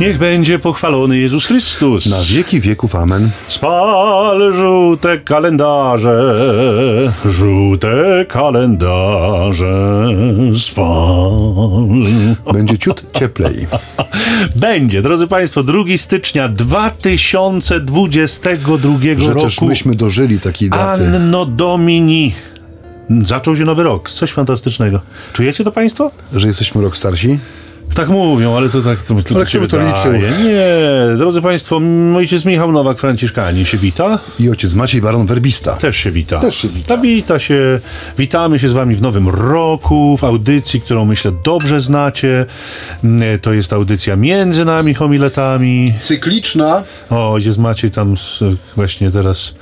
Niech będzie pochwalony Jezus Chrystus. Na wieki wieków, amen. Spal żółte kalendarze, żółte kalendarze, spal. Będzie ciut cieplej. Będzie, drodzy Państwo, 2 stycznia 2022 Że roku. też myśmy dożyli takiej daty. Anno Domini. Zaczął się nowy rok. Coś fantastycznego. Czujecie to Państwo? Że jesteśmy rok starsi. Tak mówią, ale to tak to tylko Ale się kto by to liczył? Nie, drodzy Państwo, ojciec Michał Nowak, Franciszkanin się wita. I ojciec Maciej Baron Werbista. Też się wita. Też się wita. Ta wita się. Witamy się z Wami w nowym roku, w audycji, którą myślę dobrze znacie. Mm, To jest audycja między nami homiletami. Cykliczna. O, ojciec Maciej tam właśnie teraz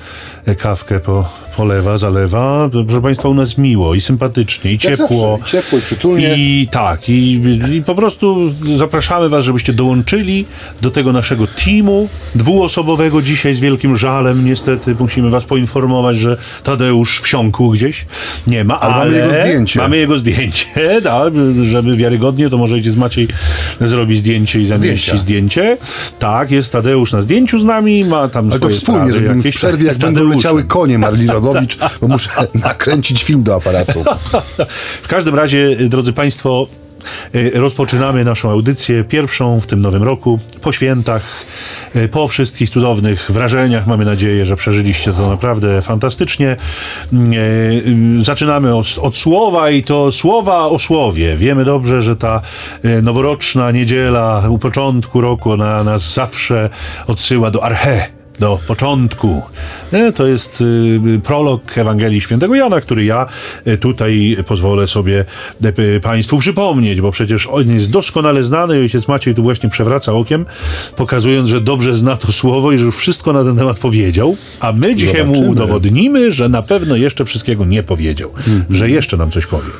kawkę po, polewa, zalewa. Proszę Państwa, u nas miło i sympatycznie, i ciepło. zawsze, ciepło i przytulnie. I tak, i, i po prostu zapraszamy Was, żebyście dołączyli do tego naszego teamu dwuosobowego dzisiaj z wielkim żalem. Niestety musimy Was poinformować, że Tadeusz wsiąkł gdzieś. Nie ma, ale, Ale mamy jego zdjęcie. Mamy jego zdjęcie, tak, żeby wiarygodnie, to może ojciec Maciej zrobi zdjęcie i zamieści Zdjęcia. zdjęcie. Tak, jest Tadeusz na zdjęciu z nami, ma tam Ale to swoje wspólnie, sprawy żebym w jakieś przerwie, jak z będą Tadeuszem. leciały konie Marli Rodowicz, bo muszę nakręcić film do aparatu. W każdym razie, drodzy Państwo, y, rozpoczynamy naszą audycję, pierwszą w tym nowym roku, po świętach, y, po wszystkich cudownych wrażeniach. Mamy nadzieję, że przeżyliście to naprawdę fantastycznie. Y, y, Zaczynamy od, od słowa i to słowa o słowie. Wiemy dobrze, że ta noworoczna niedziela u początku roku na nas zawsze odsyła do arche do początku. E, To jest y, prolog Ewangelii Świętego Jana, który ja y, tutaj pozwolę sobie y, Państwu przypomnieć, bo przecież on jest doskonale znany. Ojciec Maciej tu właśnie przewraca okiem, pokazując, że dobrze zna to słowo i że już wszystko na ten temat powiedział, a my dzisiaj mu Zobaczymy. udowodnimy, że na pewno jeszcze wszystkiego nie powiedział, że jeszcze nam coś powie.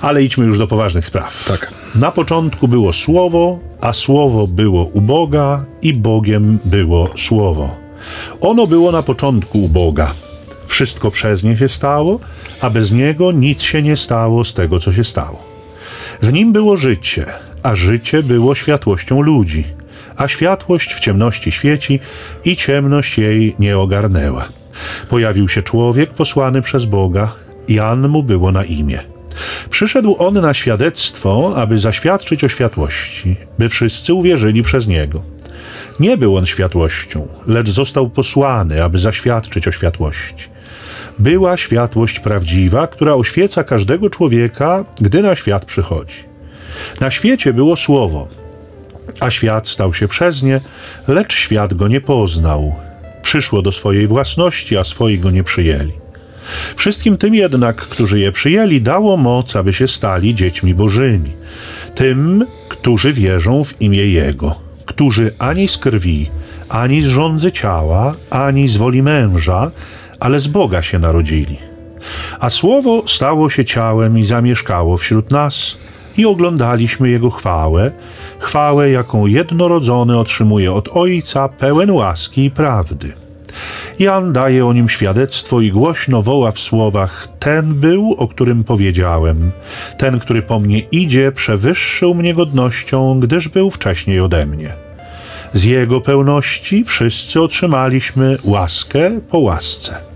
Ale idźmy już do poważnych spraw. Tak. Na początku było Słowo, a Słowo było u Boga i Bogiem było Słowo. Ono było na początku u Boga. Wszystko przez nie się stało, a bez niego nic się nie stało z tego, co się stało. W nim było życie, a życie było światłością ludzi, a światłość w ciemności świeci i ciemność jej nie ogarnęła. Pojawił się człowiek posłany przez Boga, Jan mu było na imię. Przyszedł on na świadectwo, aby zaświadczyć o światłości, by wszyscy uwierzyli przez niego. Nie był on światłością, lecz został posłany, aby zaświadczyć o światłości. Była światłość prawdziwa, która oświeca każdego człowieka, gdy na świat przychodzi. Na świecie było słowo, a świat stał się przez nie, lecz świat go nie poznał. Przyszło do swojej własności, a swoi go nie przyjęli. Wszystkim tym jednak, którzy je przyjęli, dało moc, aby się stali dziećmi bożymi. Tym, którzy wierzą w imię Jego, którzy ani z krwi, ani z rządzy ciała, ani z woli męża, ale z Boga się narodzili. A słowo stało się ciałem i zamieszkało wśród nas, i oglądaliśmy Jego chwałę, chwałę, jaką jednorodzony otrzymuje od Ojca, pełen łaski i prawdy. Jan daje o nim świadectwo i głośno woła w słowach: Ten był, o którym powiedziałem. Ten, który po mnie idzie, przewyższył mnie godnością, gdyż był wcześniej ode mnie. Z jego pełności wszyscy otrzymaliśmy łaskę po łasce.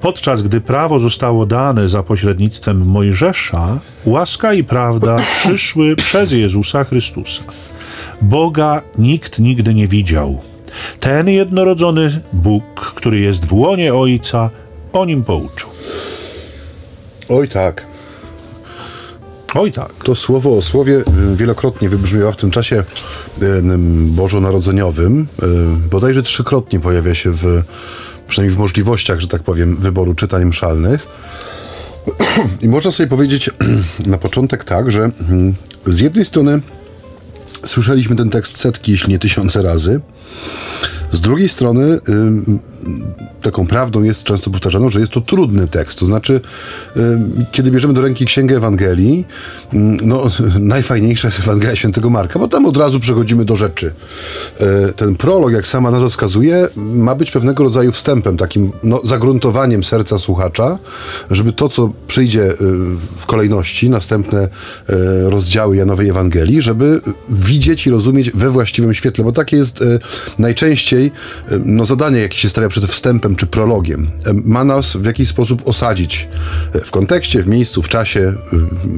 Podczas gdy prawo zostało dane za pośrednictwem Mojżesza, łaska i prawda przyszły przez Jezusa Chrystusa. Boga nikt nigdy nie widział. Ten jednorodzony Bóg, który jest w łonie Ojca, o nim pouczył. Oj tak. Oj tak. To słowo o słowie y, wielokrotnie wybrzmiewa w tym czasie y, ym, bożonarodzeniowym. Y, Bodajże trzykrotnie pojawia się w, przynajmniej w możliwościach, że tak powiem, wyboru czytań mszalnych. I można sobie powiedzieć na początek tak, że mm, z jednej strony słyszeliśmy ten tekst setki, jeśli nie tysiące razy. Z drugiej strony taką prawdą jest często powtarzaną, że jest to trudny tekst. To znaczy, kiedy bierzemy do ręki Księgę Ewangelii, no najfajniejsza jest Ewangelia Świętego Marka, bo tam od razu przechodzimy do rzeczy. Y, ten prolog, jak sama nazwa wskazuje, ma być pewnego rodzaju wstępem, takim no, zagruntowaniem serca słuchacza, żeby to, co przyjdzie y, w kolejności, następne y, rozdziały Janowej Ewangelii, żeby widzieć i rozumieć we właściwym świetle, bo takie jest y, najczęściej no, zadanie, jakie się stawia przed wstępem czy prologiem. Ma nas w jakiś sposób osadzić y, w kontekście, w miejscu, w czasie,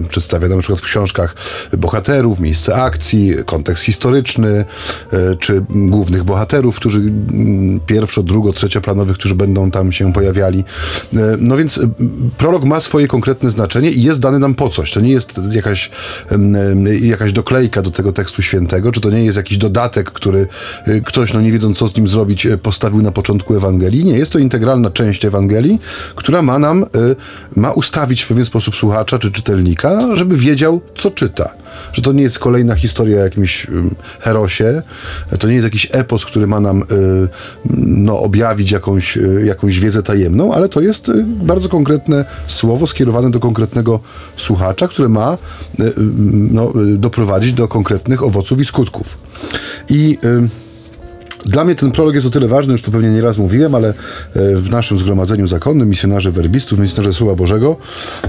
y, przedstawia na przykład w książkach bohaterów, miejsce akcji, kontekst historyczny, y, czy głównych bohaterów, którzy pierwszo, drugo, trzecioplanowych, którzy będą tam się pojawiali. Y, No więc prolog ma swoje konkretne znaczenie i jest dany nam po coś. To nie jest jakaś, jakaś doklejka do tego tekstu świętego, czy to nie jest jakiś dodatek, który ktoś, no nie wiedząc co z nim zrobić, postawił na początku Ewangelii. Nie, jest to integralna część Ewangelii, która ma nam, y, ma ustawić w pewien sposób słuchacza czy czytelnika, żeby wiedział, co czyta. Że to nie jest kolejna historia o jakimś ym, herosie, to nie jest jakiś epos, który ma nam y, no, objawić jakąś, y, jakąś wiedzę tajemną, ale to jest y, bardzo konkretne słowo skierowane do konkretnego słuchacza, które ma y, y, no, y, doprowadzić do konkretnych owoców i skutków. I y, dla mnie ten prolog jest o tyle ważny, już to pewnie nieraz mówiłem, ale e, w naszym zgromadzeniu zakonnym, misjonarzy werbistów, misjonarzy Słowa Bożego,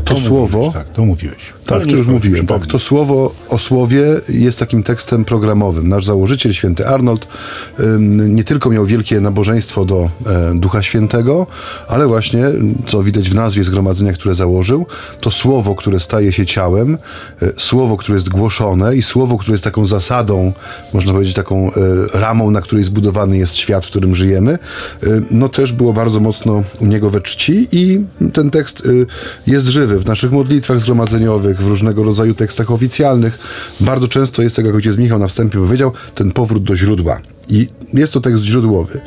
to, słowo... Mówiłeś, tak, to mówiłeś. Tak, to już mówiłem. Tak, to słowo o słowie jest takim tekstem programowym. Nasz założyciel, święty Arnold, nie tylko miał wielkie nabożeństwo do e, Ducha Świętego, ale właśnie, co widać w nazwie zgromadzenia, które założył, to słowo, które staje się ciałem, e, słowo, które jest głoszone i słowo, które jest taką zasadą, można powiedzieć, taką ramą, na której zbudowany jest świat, w którym żyjemy, e, no też było bardzo mocno u niego we czci i ten tekst e, jest żywy w naszych modlitwach zgromadzeniowych, w różnego rodzaju tekstach oficjalnych. Bardzo często jest, tak jak ojciec Michał na wstępie powiedział, ten powrót do źródła. I jest to tekst źródłowy.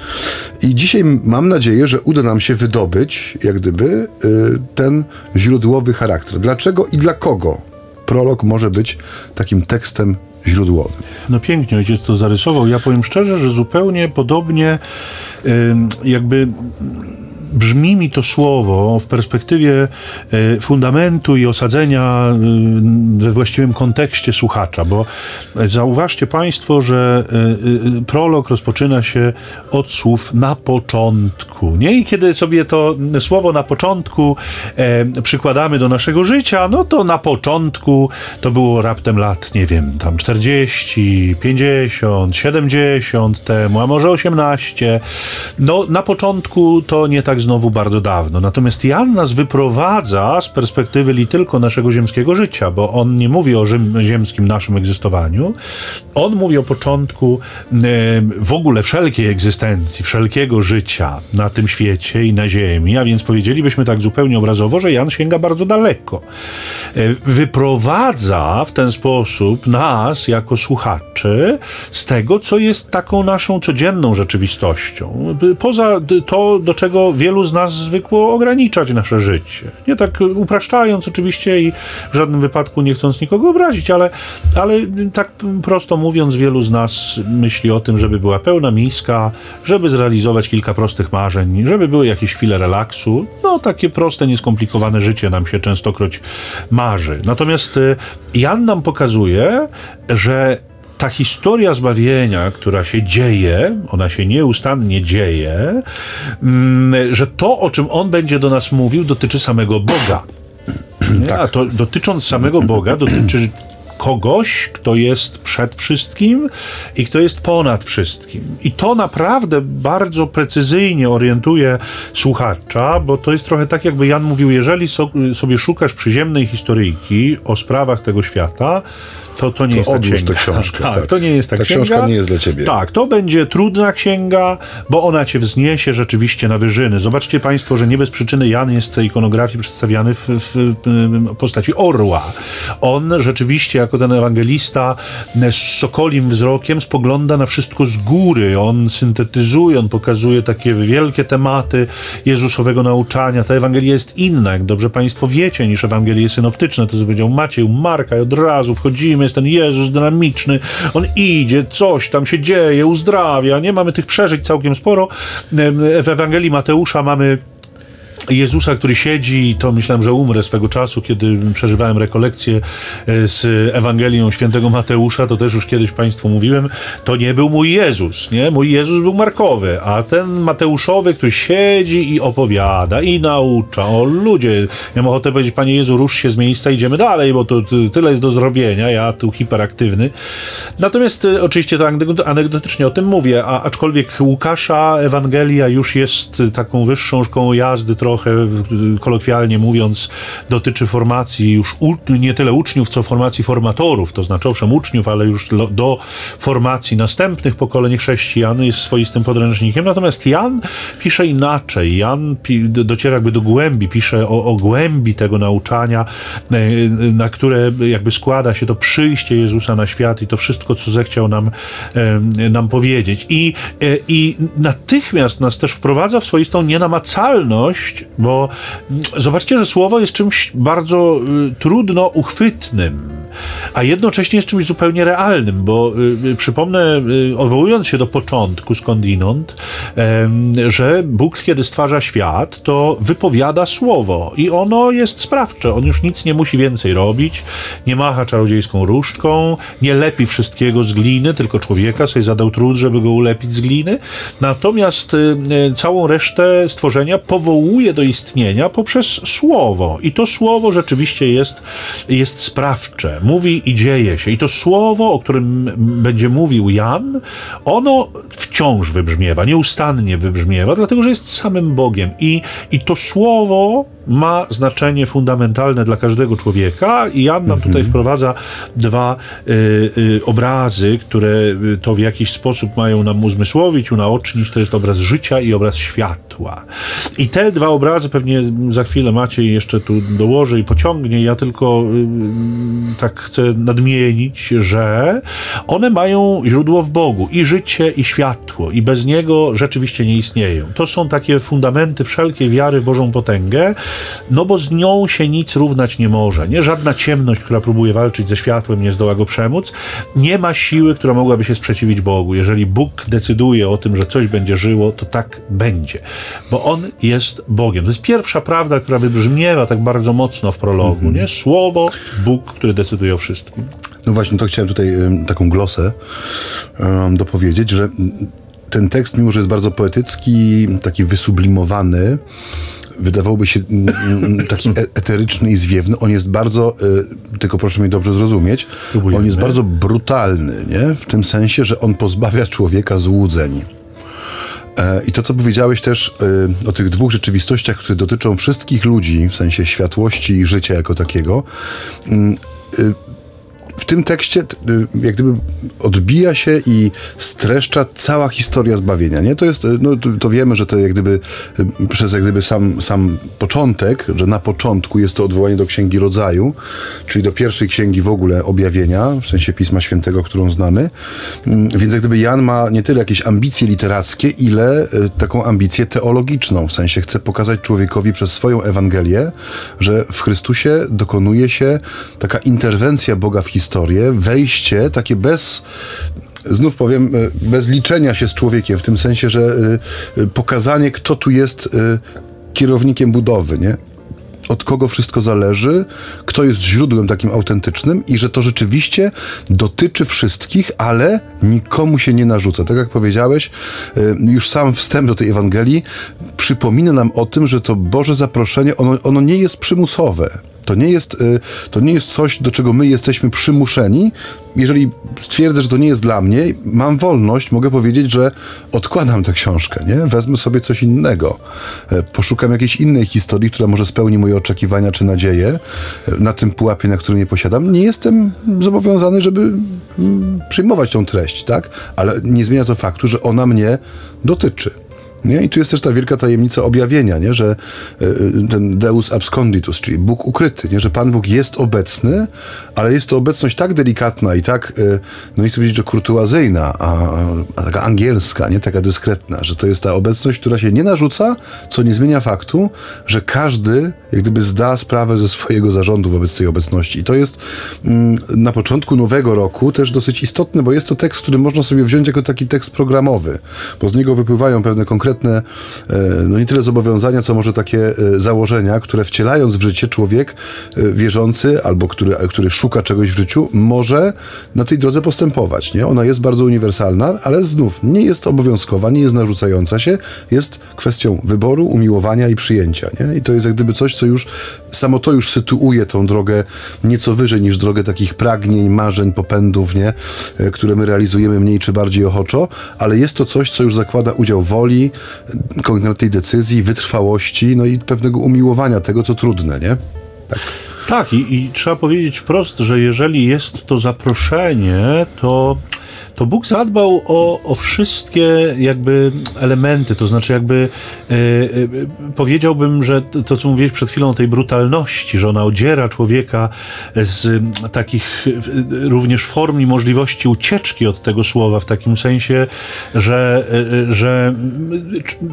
I dzisiaj mam nadzieję, że uda nam się wydobyć, jak gdyby, y, ten źródłowy charakter. Dlaczego i dla kogo prolog może być takim tekstem źródłowym? No pięknie ojciec to zarysował. Ja powiem szczerze, że zupełnie podobnie jakby brzmi mi to słowo w perspektywie e, fundamentu i osadzenia y, we właściwym kontekście słuchacza, bo zauważcie Państwo, że y, prolog rozpoczyna się od słów na początku. Nie? I kiedy sobie to słowo na początku e, przykładamy do naszego życia, no to na początku to było raptem lat, nie wiem, tam 40, 50, 70 temu, a może 18. No na początku to nie tak znowu bardzo dawno. Natomiast Jan nas wyprowadza z perspektywy li tylko naszego ziemskiego życia, bo on nie mówi o ziemskim naszym egzystowaniu. On mówi o początku w ogóle wszelkiej egzystencji, wszelkiego życia na tym świecie i na ziemi, a więc powiedzielibyśmy tak zupełnie obrazowo, że Jan sięga bardzo daleko. E, Wyprowadza w ten sposób nas jako słuchaczy z tego, co jest taką naszą codzienną rzeczywistością. Poza to, do czego wielu z nas zwykło ograniczać nasze życie. Nie tak upraszczając oczywiście i w żadnym wypadku nie chcąc nikogo obrazić, ale, ale tak prosto mówiąc, wielu z nas myśli o tym, żeby była pełna miska, żeby zrealizować kilka prostych marzeń, żeby były jakieś chwile relaksu. No, takie proste, nieskomplikowane życie nam się częstokroć marzy. Natomiast y, Jan nam pokazuje, że ta historia zbawienia, która się dzieje, ona się nieustannie dzieje, mm, że to, o czym on będzie do nas mówił, dotyczy samego Boga. Nie? A to dotycząc samego Boga, dotyczy kogoś, kto jest przed wszystkim i kto jest ponad wszystkim. I to naprawdę bardzo precyzyjnie orientuje słuchacza, bo to jest trochę tak, jakby Jan mówił, jeżeli so, sobie szukasz przyziemnej historyjki o sprawach tego świata, to to nie To jest ta księga. tę książkę, Tak, tak. to nie jest ta, Ta księga. książka nie jest dla ciebie. Tak, to będzie trudna księga, bo ona cię wzniesie rzeczywiście na wyżyny. Zobaczcie Państwo, że nie bez przyczyny Jan jest w tej ikonografii przedstawiany w, w, w postaci orła. On rzeczywiście, jako ten ewangelista, z sokolim wzrokiem spogląda na wszystko z góry. On syntetyzuje, on pokazuje takie wielkie tematy Jezusowego nauczania. Ta Ewangelia jest inna, jak dobrze Państwo wiecie, niż Ewangelie synoptyczne. To co powiedział Maciej, Marka i od razu wchodzimy jest ten Jezus dynamiczny, on idzie, coś tam się dzieje, uzdrawia, nie? Mamy tych przeżyć całkiem sporo. W Ewangelii Mateusza mamy Jezusa, który siedzi, to myślałem, że umrę swego czasu, kiedy przeżywałem rekolekcję e, z Ewangelią świętego Mateusza, to też już kiedyś Państwu mówiłem, to nie był mój Jezus, nie? Mój Jezus był Markowy, a ten Mateuszowy, który siedzi i opowiada i naucza, o ludzie, ja mam ochotę powiedzieć, Panie Jezu, rusz się z miejsca, idziemy dalej, bo to, to tyle jest do zrobienia, ja tu hiperaktywny. Natomiast e, oczywiście to anegdotycznie o tym mówię, a aczkolwiek Łukasza Ewangelia już jest taką wyższą szkołą jazdy, trochę trochę, kolokwialnie mówiąc, dotyczy formacji już u, nie tyle uczniów, co formacji formatorów, to znaczy owszem uczniów, ale już do, do formacji następnych pokoleń chrześcijan jest swoistym podręcznikiem. Natomiast Jan pisze inaczej. Jan pi, dociera jakby do głębi, pisze o, o głębi tego nauczania, e, na które jakby składa się to przyjście Jezusa na świat i to wszystko, co zechciał nam, e, nam powiedzieć. I, e, I natychmiast nas też wprowadza w swoistą nienamacalność bo zobaczcie, że słowo jest czymś bardzo y, trudno uchwytnym, a jednocześnie jest czymś zupełnie realnym, bo y, y przypomnę, y, odwołując się do początku skądinąd, y, że Bóg, kiedy stwarza świat, to wypowiada słowo i ono jest sprawcze. On już nic nie musi więcej robić, nie macha czarodziejską różdżką, nie lepi wszystkiego z gliny, tylko człowieka sobie zadał trud, żeby go ulepić z gliny. Natomiast y, całą resztę stworzenia powołuje do istnienia poprzez słowo. I to słowo rzeczywiście jest, jest sprawcze. Mówi i dzieje się. I to słowo, o którym będzie mówił Jan, ono wciąż wybrzmiewa, nieustannie wybrzmiewa, dlatego że jest samym Bogiem. I, i to słowo ma znaczenie fundamentalne dla każdego człowieka i Jan nam tutaj mhm. wprowadza dwa y, y, obrazy, które to w jakiś sposób mają nam uzmysłowić, unaocznić. To jest obraz życia i obraz światła. I te dwa obrazy pewnie za chwilę Maciej jeszcze tu dołoży i pociągnie. Ja tylko y, tak chcę nadmienić, że one mają źródło w Bogu i życie i światło i bez niego rzeczywiście nie istnieją. To są takie fundamenty wszelkiej wiary w Bożą potęgę, no bo z nią się nic równać nie może. Nie żadna ciemność, która próbuje walczyć ze światłem, nie zdoła go przemóc. Nie ma siły, która mogłaby się sprzeciwić Bogu. Jeżeli Bóg decyduje o tym, że coś będzie żyło, to tak będzie, bo On jest Bogiem. To jest pierwsza prawda, która wybrzmiewa tak bardzo mocno w prologu. -hmm. Nie? Słowo, Bóg, który decyduje o wszystkim. No właśnie, to chciałem tutaj taką glosę um, dopowiedzieć, że ten tekst, mimo że jest bardzo poetycki, taki wysublimowany, wydawałoby się mm, mm, taki e, eteryczny i zwiewny. On jest bardzo, e, tylko proszę mnie dobrze zrozumieć, Próbujemy. on jest bardzo brutalny, nie? W tym sensie, że on pozbawia człowieka złudzeń. E, I to, co powiedziałeś też o tych dwóch rzeczywistościach, które dotyczą wszystkich ludzi, w sensie światłości i życia jako takiego, it, w tym tekście y, jak gdyby odbija się i streszcza cała historia zbawienia, nie? To jest, y, no to wiemy, że to jak gdyby y, przez jak gdyby sam, sam początek, że na początku jest to odwołanie do Księgi Rodzaju, czyli do pierwszej księgi w ogóle objawienia, w sensie Pisma Świętego, którą znamy. Mm, więc jak gdyby Jan ma nie tyle jakieś ambicje literackie, ile taką ambicję teologiczną, w sensie chce pokazać człowiekowi przez swoją Ewangelię, że w Chrystusie dokonuje się taka interwencja Boga w historii, historię, wejście takie bez znów powiem, e, bez liczenia się z człowiekiem, w tym sensie, że e, e, pokazanie, kto tu jest kierownikiem budowy, nie? Od kogo wszystko zależy, kto jest źródłem takim autentycznym i że to rzeczywiście dotyczy wszystkich, ale nikomu się nie narzuca. Tak jak powiedziałeś, już sam wstęp do tej Ewangelii przypomina nam o tym, że to Boże zaproszenie, ono, ono nie jest przymusowe. To nie, jest, y, to nie jest coś, do czego my jesteśmy przymuszeni. Jeżeli stwierdzę, że to nie jest dla mnie, mam wolność, mogę powiedzieć, że odkładam tę książkę, nie? Wezmę sobie coś innego. E, poszukam jakiejś innej historii, która może spełni moje oczekiwania czy nadzieje e, na tym pułapie, na którym nie posiadam. Nie jestem zobowiązany, żeby mm, przyjmować tą treść, tak? Ale nie zmienia to faktu, że ona mnie dotyczy. Nie? I tu jest też ta wielka tajemnica objawienia, nie? że e, ten Deus absconditus, czyli Bóg ukryty, nie? że Pan Bóg jest obecny, ale jest to obecność tak delikatna i tak, e, no nie chcę powiedzieć, że kurtuazyjna, a, a taka angielska, nie taka dyskretna, że to jest ta obecność, która się nie narzuca, co nie zmienia faktu, że każdy jak gdyby zda sprawę ze swojego zarządu wobec tej obecności. I to jest mm, na początku nowego roku też dosyć istotne, bo jest to tekst, który można sobie wziąć jako taki tekst programowy, bo z niego wypływają pewne konkretne, e, no nie tyle zobowiązania, co może takie e, założenia, które wcielając w życie człowiek e, wierzący albo który, który szuka czegoś w życiu, może na tej drodze postępować. Nie? Ona jest bardzo uniwersalna, ale znów nie jest obowiązkowa, nie jest narzucająca się, jest kwestią wyboru, umiłowania i przyjęcia. Nie? I to jest jak gdyby coś, co już samo to już sytuuje tą drogę nieco wyżej niż drogę takich pragnień, marzeń, popędów, nie? E, które my realizujemy mniej czy bardziej ochoczo, ale jest to coś, co już zakłada udział woli, konkretnej decyzji, wytrwałości, no i pewnego umiłowania tego, co trudne, nie? Tak. Tak, i, i trzeba powiedzieć wprost, że jeżeli jest to zaproszenie, to to Bóg zadbał o, o wszystkie jakby elementy, to znaczy jakby e, e, powiedziałbym, że to, co mówiłeś przed chwilą o tej brutalności, że ona odziera człowieka z takich e, również form i możliwości ucieczki od tego słowa, w takim sensie, że, że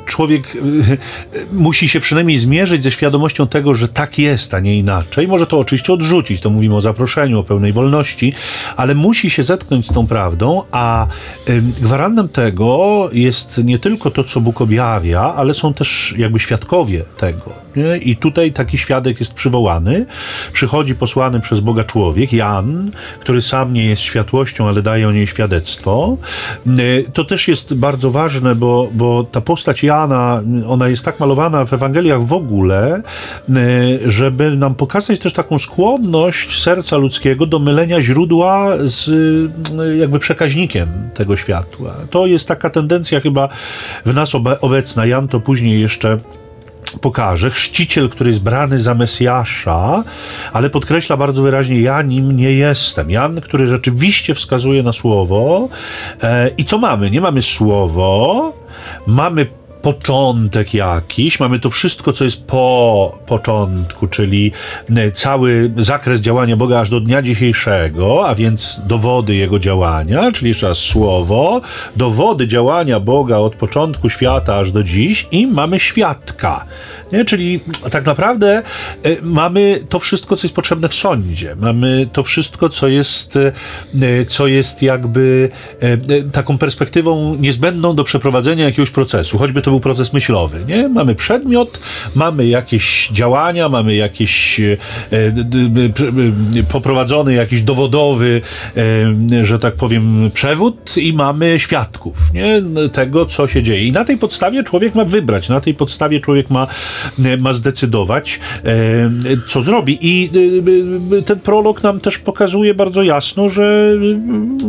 człowiek musi się przynajmniej zmierzyć ze świadomością tego, że tak jest, a nie inaczej. Może to oczywiście odrzucić, to mówimy o zaproszeniu, o pełnej wolności, ale musi się zetknąć z tą prawdą, gwarantem tego jest nie tylko to, co Bóg objawia, ale są też jakby świadkowie tego. Nie? I tutaj taki świadek jest przywołany. Przychodzi posłany przez Boga człowiek, Jan, który sam nie jest światłością, ale daje o niej świadectwo. To też jest bardzo ważne, bo, bo ta postać Jana, ona jest tak malowana w Ewangeliach w ogóle, żeby nam pokazać też taką skłonność serca ludzkiego do mylenia źródła z jakby przekaźnikiem tego światła. To jest taka tendencja chyba w nas obecna. Jan to później jeszcze pokaże. Chrzciciel, który jest brany za Mesjasza, ale podkreśla bardzo wyraźnie, ja nim nie jestem. Jan, który rzeczywiście wskazuje na słowo. E, I co mamy? Nie mamy słowo, mamy początek jakiś, mamy to wszystko, co jest po początku, czyli e, cały zakres działania Boga aż do dnia dzisiejszego, a więc dowody Jego działania, czyli jeszcze raz słowo, dowody działania Boga od początku świata aż do dziś i mamy świadka. Nie? Czyli tak naprawdę y, mamy to wszystko, co jest potrzebne w sądzie. Mamy to wszystko, co jest, y, co jest jakby y, taką perspektywą niezbędną do przeprowadzenia jakiegoś procesu, choćby to był proces myślowy. Nie? Mamy przedmiot, mamy jakieś działania, mamy jakiś poprowadzony jakiś dowodowy, że tak powiem, przewód i mamy świadków nie? tego, co się dzieje. I na tej podstawie człowiek ma wybrać, na tej podstawie człowiek ma ma zdecydować, e, co zrobi. I e, ten prolog nam też pokazuje bardzo jasno, że,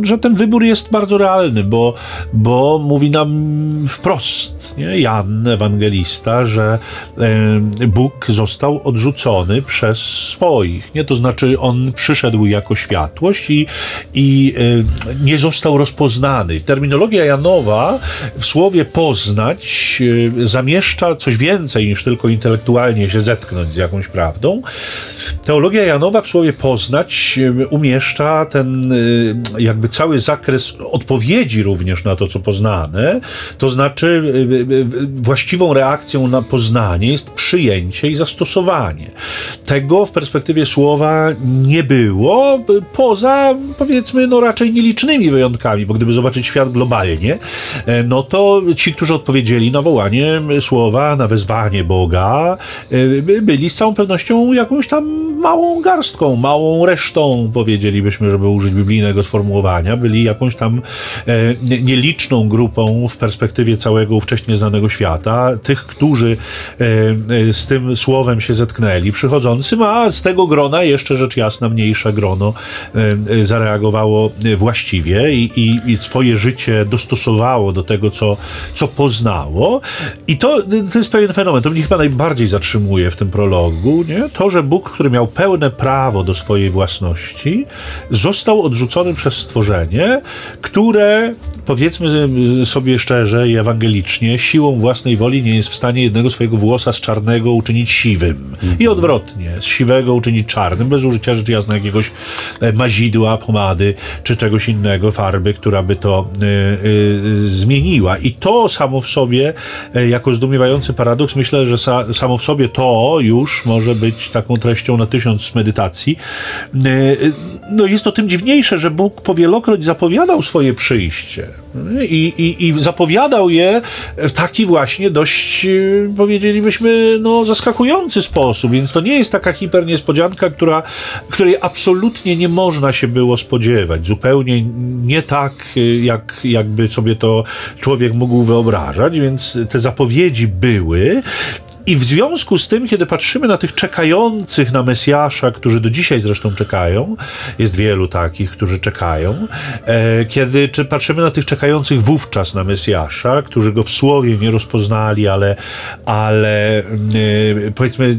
że ten wybór jest bardzo realny, bo, bo mówi nam wprost, nie? Jan, ewangelista, że Bóg został odrzucony przez swoich. Nie? To znaczy, on przyszedł jako światłość i, i nie został rozpoznany. Terminologia Janowa w słowie poznać zamieszcza coś więcej niż tylko intelektualnie się zetknąć z jakąś prawdą. Teologia Janowa w słowie poznać umieszcza ten jakby cały zakres odpowiedzi również na to, co poznane. To znaczy właściwą reakcją na poznanie jest przyjęcie i zastosowanie. Tego w perspektywie słowa nie było, poza powiedzmy no raczej nielicznymi wyjątkami, bo gdyby zobaczyć świat globalnie, e, no to ci, którzy odpowiedzieli na wołanie słowa, na wezwanie Boga, Y, byli z całą pewnością jakąś tam małą garstką, małą resztą, powiedzielibyśmy, żeby użyć biblijnego sformułowania. Byli jakąś tam e, nieliczną grupą w perspektywie całego ówcześnie znanego świata, tych, którzy e, e, z tym słowem się zetknęli, przychodzącym, a z tego grona jeszcze rzecz jasna mniejsze grono zareagowało właściwie i, i, i swoje życie dostosowało do tego, co, co poznało. I to, to jest pewien fenomen. To mnie chyba najbardziej bardziej zatrzymuje w tym prologu, nie? to, że Bóg, który miał pełne prawo do swojej własności, został odrzucony przez stworzenie, które, powiedzmy sobie szczerze i ewangelicznie, siłą własnej woli nie jest w stanie jednego swojego włosa z czarnego uczynić siwym. I odwrotnie, z siwego uczynić czarnym, bez użycia rzecz jasna jakiegoś e, mazidła, pomady, czy czegoś innego, farby, która by to e, e, zmieniła. I to samo w sobie, e, jako zdumiewający paradoks, myślę, że sa, samo w sobie to już może być taką treścią na tysiąc medytacji. E, No jest to tym dziwniejsze, że Bóg powielokroć zapowiadał swoje przyjście. I, i, I zapowiadał je w taki właśnie dość, e, powiedzielibyśmy, no, zaskakujący sposób. Więc to nie jest taka hiperniespodzianka, która, której absolutnie nie można się było spodziewać. Zupełnie nie tak, e, jak, jakby sobie to człowiek mógł wyobrażać. Więc te zapowiedzi były. I w związku z tym, kiedy patrzymy na tych czekających na Mesjasza, którzy do dzisiaj zresztą czekają, jest wielu takich, którzy czekają, e, kiedy czy patrzymy na tych czekających wówczas na Mesjasza, którzy go w słowie nie rozpoznali, ale, ale e, powiedzmy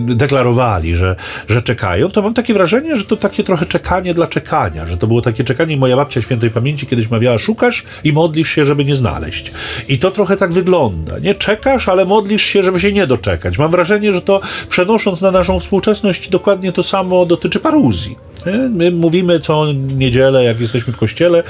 deklarowali, że, że czekają, to mam takie wrażenie, że to takie trochę czekanie dla czekania, że to było takie czekanie, moja babcia świętej pamięci kiedyś mawiała, szukasz i modlisz się, żeby nie znaleźć. I to trochę tak wygląda, nie? Czekasz, ale modlisz się, żeby się nie doczekać. Mam wrażenie, że to przenosząc na naszą współczesność dokładnie to samo dotyczy paruzji. Nie? My mówimy co niedzielę, jak jesteśmy w kościele,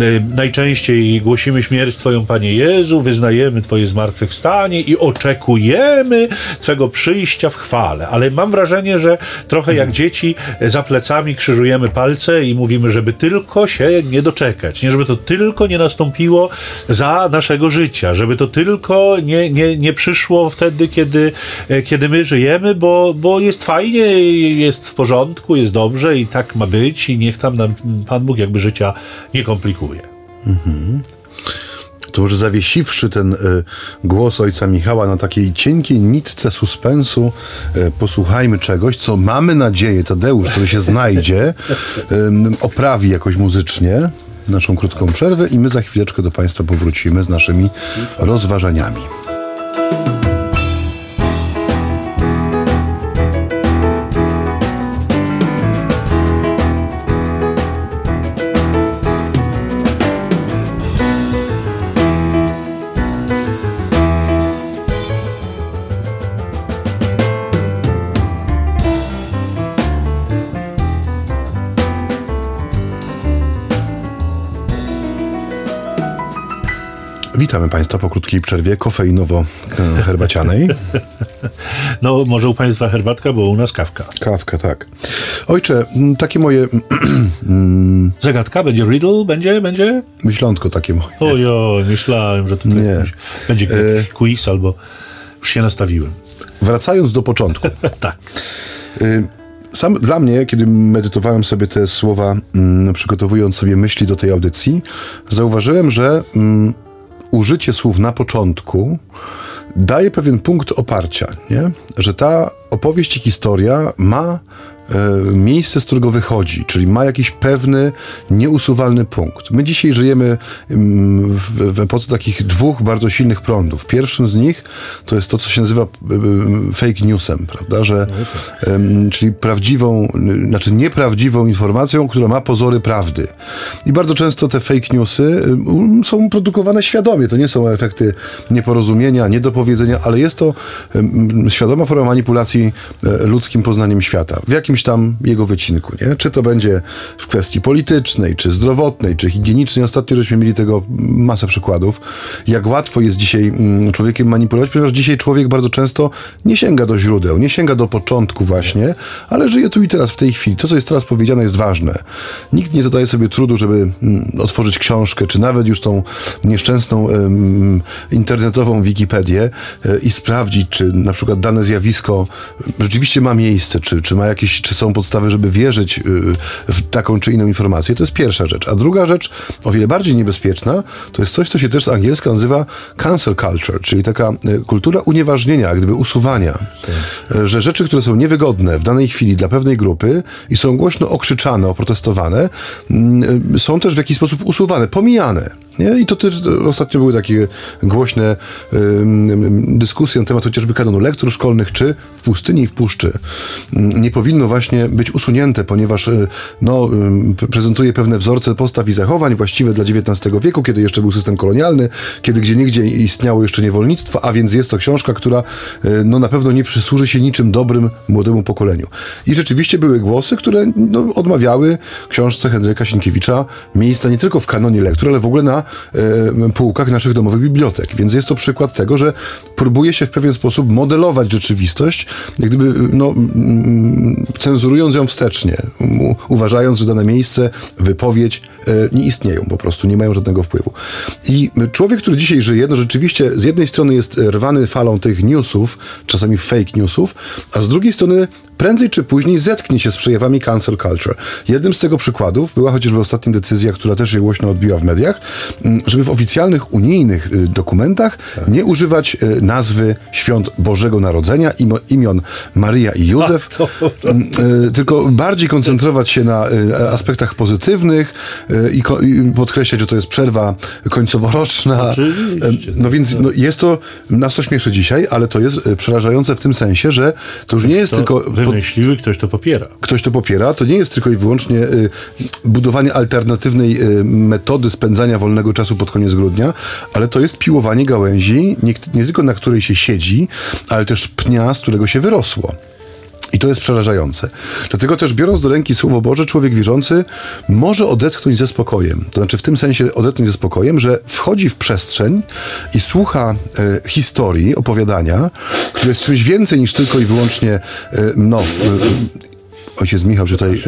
y, najczęściej głosimy śmierć Twoją, Panie Jezu, wyznajemy Twoje zmartwychwstanie i oczekujemy Twego przyjścia w chwale. Ale mam wrażenie, że trochę jak dzieci y, za plecami krzyżujemy palce i mówimy, żeby tylko się nie doczekać, nie żeby to tylko nie nastąpiło za naszego życia, żeby to tylko nie, nie, nie przyszło wtedy, kiedy, e, kiedy my żyjemy, bo, bo jest fajnie, jest w porządku, jest dobrze i tak ma być i niech tam nam Pan Bóg jakby życia nie komplikuje. To może zawiesiwszy ten y, głos ojca Michała na takiej cienkiej nitce suspensu, y, posłuchajmy czegoś, co mamy nadzieję, Tadeusz, który się znajdzie, y, oprawi jakoś muzycznie naszą krótką przerwę i my za chwileczkę do Państwa powrócimy z naszymi rozważaniami. Witamy Państwa po krótkiej przerwie kofeinowo-herbacianej. No, może u Państwa herbatka, bo u nas kawka. Kawka, tak. Ojcze, takie moje Zagadka? Będzie riddle? Będzie? Będzie? myślątko takie moje. Ojoj, myślałem, że tutaj Nie. będzie jakiś quiz albo już się nastawiłem. Wracając do początku. tak. Y, Sam dla mnie, kiedy medytowałem sobie te słowa, mm, przygotowując sobie myśli do tej audycji, zauważyłem, że mm, użycie słów na początku daje pewien punkt oparcia, nie? że ta opowieść i historia ma miejsce, z którego wychodzi, czyli ma jakiś pewny, nieusuwalny punkt. My dzisiaj żyjemy mm, w, epoce takich dwóch bardzo silnych prądów. Pierwszym z nich to jest to, co się nazywa e, e, fake newsem, prawda, że em, czyli prawdziwą, znaczy nieprawdziwą informacją, która ma pozory prawdy. I bardzo często te fake newsy są produkowane świadomie. To nie są efekty nieporozumienia, niedopowiedzenia, ale jest to świadoma forma manipulacji e, ludzkim poznaniem świata. W jakimś tam jego wycinku, nie? Czy to będzie w kwestii politycznej, czy zdrowotnej, czy higienicznej. Ostatnio żeśmy mieli tego masę przykładów. Jak łatwo jest dzisiaj mm, człowiekiem manipulować, ponieważ dzisiaj człowiek bardzo często nie sięga do źródeł, nie sięga do początku właśnie, ale żyje tu i teraz, w tej chwili. To, co jest teraz powiedziane, jest ważne. Nikt nie zadaje sobie trudu, żeby mm, otworzyć książkę, czy nawet już tą nieszczęsną em, internetową Wikipedię e, i sprawdzić, czy na przykład dane zjawisko rzeczywiście ma miejsce, czy, czy ma jakieś, czy są podstawy, żeby wierzyć y, w taką czy inną informację. To jest pierwsza rzecz. A druga rzecz, o wiele bardziej niebezpieczna, to jest coś, co się też z angielska nazywa cancel culture, czyli taka y, kultura unieważnienia, jak gdyby usuwania. Y, Że rzeczy, które są niewygodne w danej chwili dla pewnej grupy i są głośno okrzyczane, oprotestowane, mm, są też w jakiś sposób usuwane, pomijane. Nie? I to też ostatnio były takie głośne ym, dyskusję na temat chociażby kanonu lektur szkolnych, czy w pustyni i w puszczy mm, nie powinno właśnie być usunięte, ponieważ y, no, prezentuje pewne wzorce postaw i zachowań właściwe dla XIX wieku, kiedy jeszcze był system kolonialny, kiedy gdzie niegdzie istniało jeszcze niewolnictwo, a więc jest to książka, która y, no, na pewno nie przysłuży się niczym dobrym młodemu pokoleniu. I rzeczywiście były głosy, które no, odmawiały książce Henryka Sienkiewicza miejsca nie tylko w kanonie lektur, ale w ogóle na półkach naszych domowych bibliotek. Więc jest to przykład tego, że próbuje się w pewien sposób modelować rzeczywistość, jak gdyby no, cenzurując ją wstecznie, uważając, że dane miejsce, wypowiedź e, nie istnieją po prostu, nie mają żadnego wpływu. I człowiek, który dzisiaj żyje, no rzeczywiście z jednej strony jest rwany falą tych newsów, czasami fake newsów, a z drugiej strony prędzej czy później zetknie się z przejawami cancel culture. Jednym z tego przykładów była chociażby ostatnia decyzja, która też się głośno odbiła w mediach, m, żeby w oficjalnych unijnych y, dokumentach nie używać y, nazwy świąt Bożego Narodzenia, imo, imion Maryja i Józef, to m, y, tylko bardziej koncentrować się na aspektach pozytywnych i, i podkreślać, że to jest przerwa końcoworoczna. Oczywiście. No więc no, jest to, nas to śmieszy dzisiaj, ale to jest przerażające w tym sensie, że to już nie jest To tylko... wymyśliły, ktoś to popiera. ktoś to popiera, to nie jest tylko i wyłącznie y, budowanie alternatywnej y, metody spędzania wolnego czasu pod koniec grudnia, ale to jest piłowanie gałęzi, nie, nie tylko na której się siedzi, ale też pnia, z którego się wyrosło. I to jest przerażające. Dlatego też biorąc do ręki Słowo Boże, człowiek wierzący może odetchnąć ze spokojem. To znaczy w tym sensie odetchnąć ze spokojem, że wchodzi w przestrzeń i słucha e, historii, opowiadania, które jest czymś więcej niż tylko i wyłącznie e, no, e, Ojciec Michał tutaj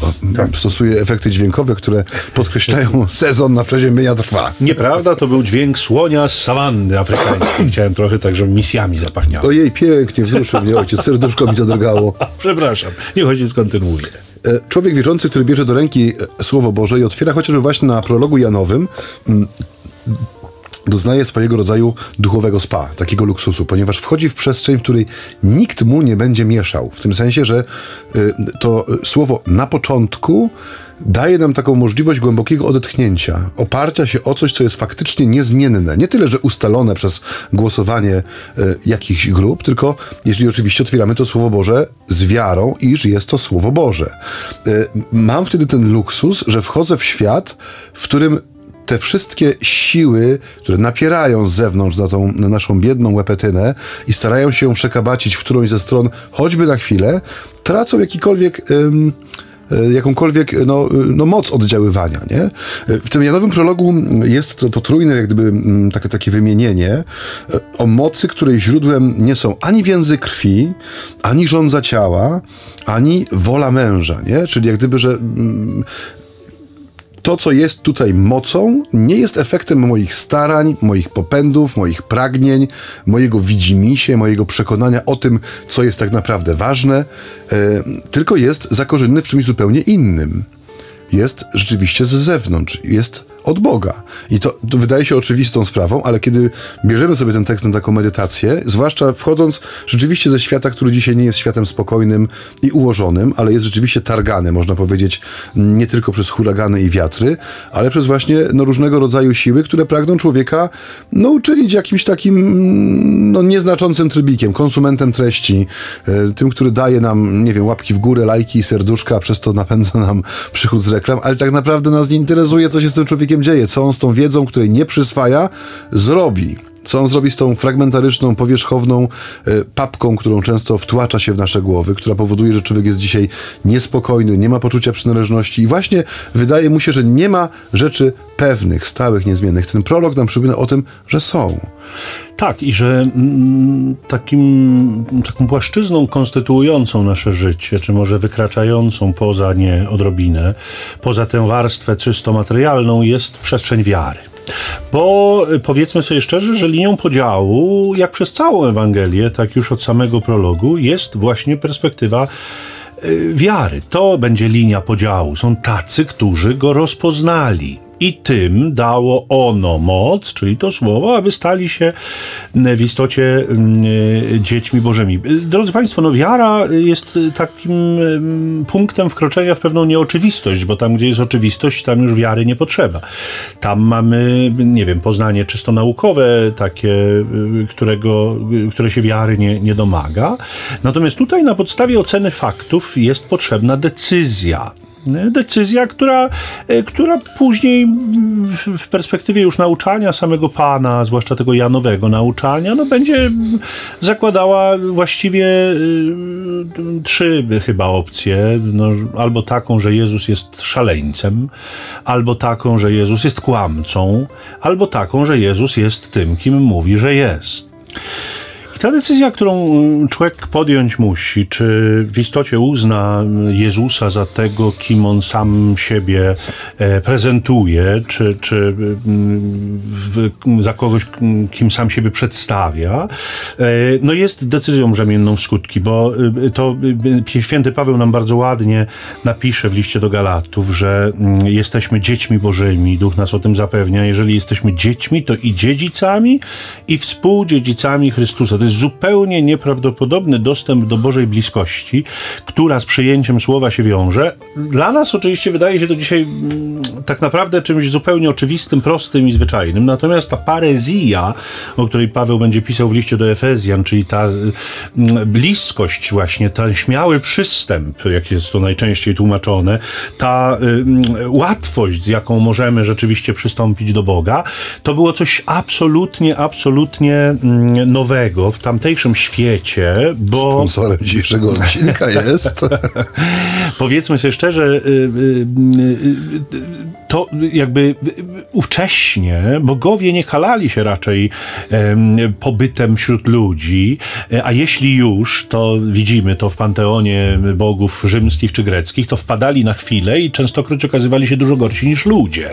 o, stosuje efekty dźwiękowe, które podkreślają sezon na przeziębienia trwa. Nieprawda, to był dźwięk słonia z sawanny afrykańskiej. Chciałem trochę tak, żeby misjami zapachniało. Ojej, pięknie wzruszył mnie ojciec, serduszko mi zadrgało. Przepraszam, niech ojciec kontynuuje. E, Człowiek wierzący, który bierze do ręki e, Słowo Boże i otwiera chociażby właśnie na prologu Janowym, doznaje swojego rodzaju duchowego spa, takiego luksusu, ponieważ wchodzi w przestrzeń, w której nikt mu nie będzie mieszał. W tym sensie, że y, to słowo na początku daje nam taką możliwość głębokiego odetchnięcia, oparcia się o coś, co jest faktycznie niezmienne. Nie tyle, że ustalone przez głosowanie y, jakichś grup, tylko jeżeli oczywiście otwieramy to Słowo Boże z wiarą, iż jest to Słowo Boże. Y, mam wtedy ten luksus, że wchodzę w świat, w którym te wszystkie siły, które napierają z zewnątrz na tą na naszą biedną łepetynę i starają się ją przekabacić w którąś ze stron, choćby na chwilę, tracą jakikolwiek. Ym, e, jakąkolwiek no, no, moc oddziaływania. Nie? W tym Janowym prologu jest to potrójne jak gdyby takie, takie wymienienie o mocy, której źródłem nie są ani więzy krwi, ani żądza ciała, ani wola męża. Nie? Czyli jak gdyby, że to, co jest tutaj mocą, nie jest efektem moich starań, moich popędów, moich pragnień, mojego widzimisię, mojego przekonania o tym, co jest tak naprawdę ważne, e, tylko jest zakorzeniony w czymś zupełnie innym. Jest rzeczywiście z zewnątrz, jest od Boga. I to, to wydaje się oczywistą sprawą, ale kiedy bierzemy sobie ten tekst na taką medytację, zwłaszcza wchodząc rzeczywiście ze świata, który dzisiaj nie jest światem spokojnym i ułożonym, ale jest rzeczywiście targany, można powiedzieć, nie tylko przez huragany i wiatry, ale przez właśnie no, różnego rodzaju siły, które pragną człowieka no, uczynić jakimś takim no, nieznaczącym trybikiem, konsumentem treści, e, tym, który daje nam, nie wiem, łapki w górę, lajki i serduszka, a przez to napędza nam przychód z reklam, ale tak naprawdę nas nie interesuje, co się z tym człowiekiem dzieje, co on z tą wiedzą, której nie przyswaja, zrobi. Co on zrobi z tą fragmentaryczną, powierzchowną e, papką, którą często wtłacza się w nasze głowy, która powoduje, że człowiek jest dzisiaj niespokojny, nie ma poczucia przynależności i właśnie wydaje mu się, że nie ma rzeczy pewnych, stałych, niezmiennych. Ten prolog nam przypomina o tym, że są. Tak, i że mm, takim, taką płaszczyzną konstytuującą nasze życie, czy może wykraczającą poza nie odrobinę, poza tę warstwę czysto materialną, jest przestrzeń wiary. Bo powiedzmy sobie szczerze, że linią podziału, jak przez całą Ewangelię, tak już od samego prologu, jest właśnie perspektywa y, wiary. To będzie linia podziału. Są tacy, którzy go rozpoznali. I tym dało ono moc, czyli to słowo, aby stali się w istocie mm, dziećmi Bożymi. Drodzy Państwo, no wiara jest takim mm, punktem wkroczenia w pewną nieoczywistość, bo tam, gdzie jest oczywistość, tam już wiary nie potrzeba. Tam mamy, nie wiem, poznanie czysto naukowe, takie, y, którego, y, które się wiary nie, nie domaga. Natomiast tutaj na podstawie oceny faktów jest potrzebna decyzja. Nie? Decyzja, która, e, która później w- w perspektywie już nauczania samego Pana, zwłaszcza tego Janowego nauczania, no będzie zakładała właściwie y, trzy chyba opcje. No, albo taką, że Jezus jest szaleńcem, albo taką, że Jezus jest kłamcą, albo taką, że Jezus jest tym, kim mówi, że jest. Ta decyzja, którą y, człowiek podjąć musi, czy w istocie uzna Jezusa za tego, kim on sam siebie e, prezentuje, czy, czy y, w, za kogoś, kim sam siebie przedstawia, e, no jest decyzją brzemienną w skutki, bo y, to y, święty Paweł nam bardzo ładnie napisze w liście do Galatów, że mm, jesteśmy dziećmi Bożymi, Duch nas o tym zapewnia. Jeżeli jesteśmy dziećmi, to i dziedzicami, i współdziedzicami Chrystusa. To jest zupełnie nieprawdopodobny dostęp do Bożej bliskości, która z przyjęciem słowa się wiąże. Dla nas oczywiście wydaje się to dzisiaj mm, tak naprawdę czymś zupełnie oczywistym, prostym i zwyczajnym. Natomiast ta parezja, o której Paweł będzie pisał w liście do Efezjan, czyli ta mm, bliskość właśnie, ten śmiały przystęp, jak jest to najczęściej tłumaczone, ta mm, łatwość, z jaką możemy rzeczywiście przystąpić do Boga, to było coś absolutnie, absolutnie nowego tamtejszym świecie, bo... Sponsorem dzisiejszego odcinka jest. powiedzmy sobie szczerze, y, y, y, to jakby ówcześnie bogowie nie kalali się raczej em, pobytem wśród ludzi, a jeśli już, to widzimy to w panteonie bogów rzymskich czy greckich, to wpadali na chwilę i częstokroć okazywali się dużo gorsi niż ludzie.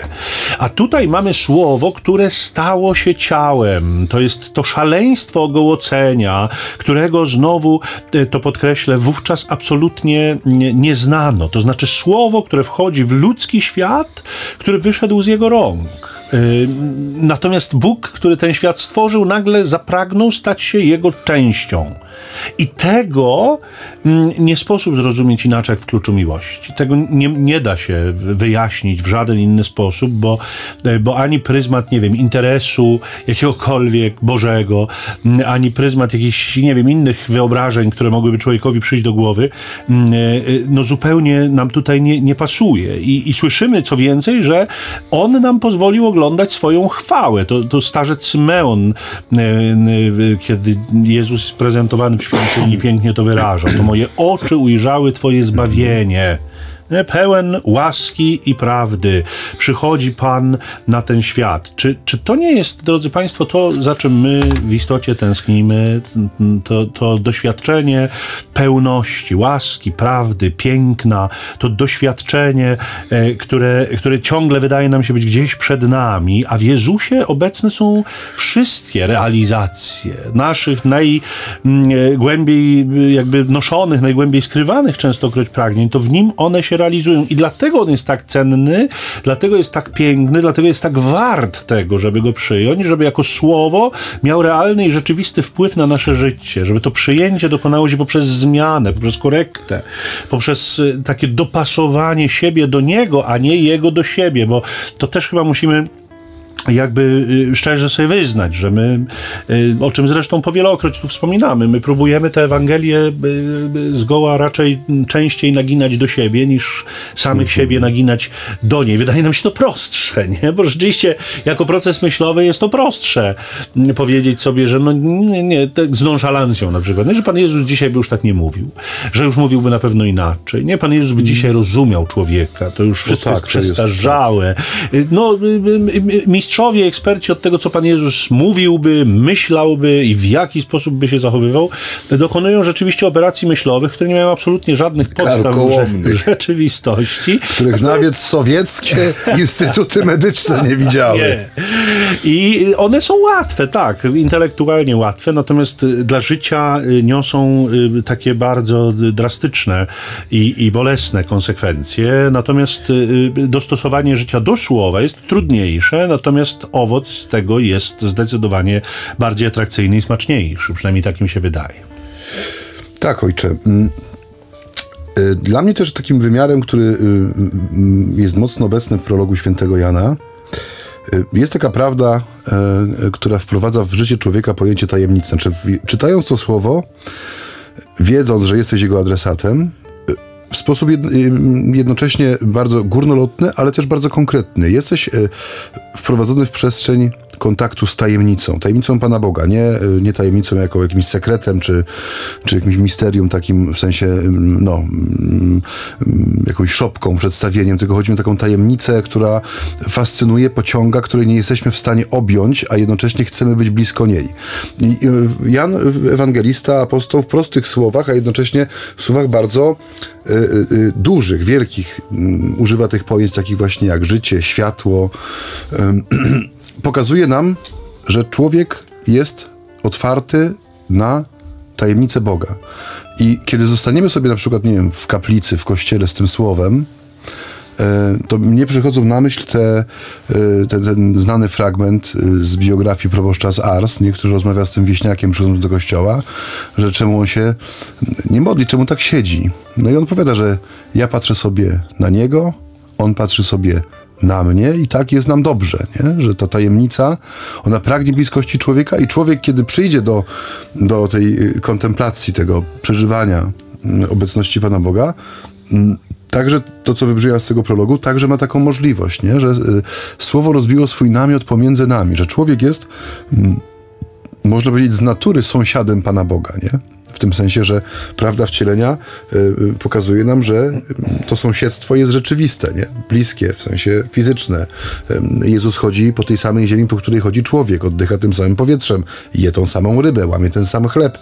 A tutaj mamy słowo, które stało się ciałem. To jest to szaleństwo ogołocenia, którego znowu, e, to podkreślę, wówczas absolutnie nie, nie znano. To znaczy słowo, które wchodzi w ludzki świat, który wyszedł z jego rąk. Yy, Natomiast Bóg, który ten świat stworzył, nagle zapragnął stać się jego częścią. I tego mm, nie sposób zrozumieć inaczej w kluczu miłości. Tego nie, nie da się wyjaśnić w żaden inny sposób, bo, e, bo ani pryzmat, nie wiem, interesu jakiegokolwiek Bożego, mm, ani pryzmat jakichś, nie wiem, innych wyobrażeń, które mogłyby człowiekowi przyjść do głowy, mm, e, e, no zupełnie nam tutaj nie, nie pasuje. I, I słyszymy co więcej, że on nam pozwolił oglądać swoją chwałę. To, to starzec Symeon, kiedy Jezus jest prezentowany w świątyni, pięknie to wyraża. To moje oczy ujrzały Twoje zbawienie. Pełen łaski i prawdy przychodzi Pan na ten świat. Czy, czy to nie jest, drodzy Państwo, to, za czym my w istocie tęsknimy? To, to doświadczenie pełności, łaski, prawdy, piękna, to doświadczenie, e, które, które ciągle wydaje nam się być gdzieś przed nami, a w Jezusie obecne są wszystkie realizacje naszych najgłębiej jakby noszonych, najgłębiej skrywanych częstokroć pragnień, to w nim one się realizują. I dlatego on jest tak cenny, dlatego jest tak piękny, dlatego jest tak wart tego, żeby go przyjąć, żeby jako słowo miał realny i rzeczywisty wpływ na nasze życie, żeby to przyjęcie dokonało się poprzez zmianę, poprzez korektę, poprzez y, takie dopasowanie siebie do niego, a nie jego do siebie, bo to też chyba musimy jakby y, szczerze sobie wyznać, że my, y, o czym zresztą powielokroć tu wspominamy, my próbujemy tę Ewangelię y, zgoła raczej częściej naginać do siebie, niż samych siebie naginać do niej. Wydaje nam się to prostsze, nie? Bo rzeczywiście jako proces myślowy jest to prostsze mm, powiedzieć sobie, że no nie, nie tak z nonszalancją na przykład, nie? że Pan Jezus dzisiaj by już tak nie mówił, że już mówiłby na pewno inaczej, nie? Pan Jezus by dzisiaj rozumiał człowieka, to już wszystko tak, jest to jest- przestarzałe. Y, No, mistrz mistrzowie, eksperci od tego, co Pan Jezus mówiłby, myślałby i w jaki sposób by się zachowywał, dokonują rzeczywiście operacji myślowych, które nie mają absolutnie żadnych podstaw w rzeczywistości. Których nawet sowieckie instytuty medyczne nie widziały. Nie. I one są łatwe, tak, intelektualnie łatwe, natomiast y, dla życia y, niosą y, takie bardzo drastyczne i, i bolesne konsekwencje. Natomiast dostosowanie życia do słowa jest trudniejsze, natomiast owoc tego jest zdecydowanie bardziej atrakcyjny i smaczniejszy. Przynajmniej tak mi się wydaje. Tak, ojcze. Mm, y, Dla mnie też takim wymiarem, który y, y, jest mocno obecny w prologu świętego Jana, jest taka prawda, która wprowadza w życie człowieka pojęcie tajemnicy. Znaczy, czytając to słowo, wiedząc, że jesteś jego adresatem, w sposób jed- jednocześnie bardzo górnolotny, ale też bardzo konkretny. Jesteś y, wprowadzony w przestrzeń kontaktu z tajemnicą, tajemnicą Pana Boga, nie, y, nie tajemnicą jako jakimś sekretem, czy, czy jakimś misterium takim w sensie, no, jakąś szopką, przedstawieniem, tylko chodzi mi o taką tajemnicę, która fascynuje, pociąga, której nie jesteśmy w stanie objąć, a jednocześnie chcemy być blisko niej. Y, Jan, ewangelista, apostoł w prostych słowach, a jednocześnie w słowach bardzo dużych, wielkich, mm, używa tych pojęć takich właśnie jak życie, światło, pokazuje nam, że człowiek jest otwarty na tajemnicę Boga. I kiedy zostaniemy sobie na przykład, nie wiem, w kaplicy, w kościele z tym słowem, to mnie przychodzą na myśl te, e, ten, ten znany fragment e, z biografii proboszcza z Ars, nie, który rozmawia z tym wieśniakiem przychodząc do kościoła, że czemu on się nie modli, czemu tak siedzi. No i on powiada, że ja patrzę sobie na niego, on patrzy sobie na mnie i tak jest nam dobrze, nie? że ta tajemnica, ona pragnie bliskości człowieka i człowiek, kiedy przyjdzie do, do tej y, kontemplacji, tego przeżywania mm, obecności Pana Boga, mm, Także to, co wybrzmiało z tego prologu, także ma taką możliwość, nie? że y, słowo rozbiło swój namiot pomiędzy nami, że człowiek jest, mm, można powiedzieć, z natury sąsiadem Pana Boga, nie? W tym sensie, że prawda wcielenia y, y, pokazuje nam, że y, to sąsiedztwo jest rzeczywiste, nie? bliskie, w sensie fizyczne. Jezus chodzi po tej samej ziemi, po której chodzi człowiek, oddycha tym samym powietrzem, je tą samą rybę, łamie ten sam chleb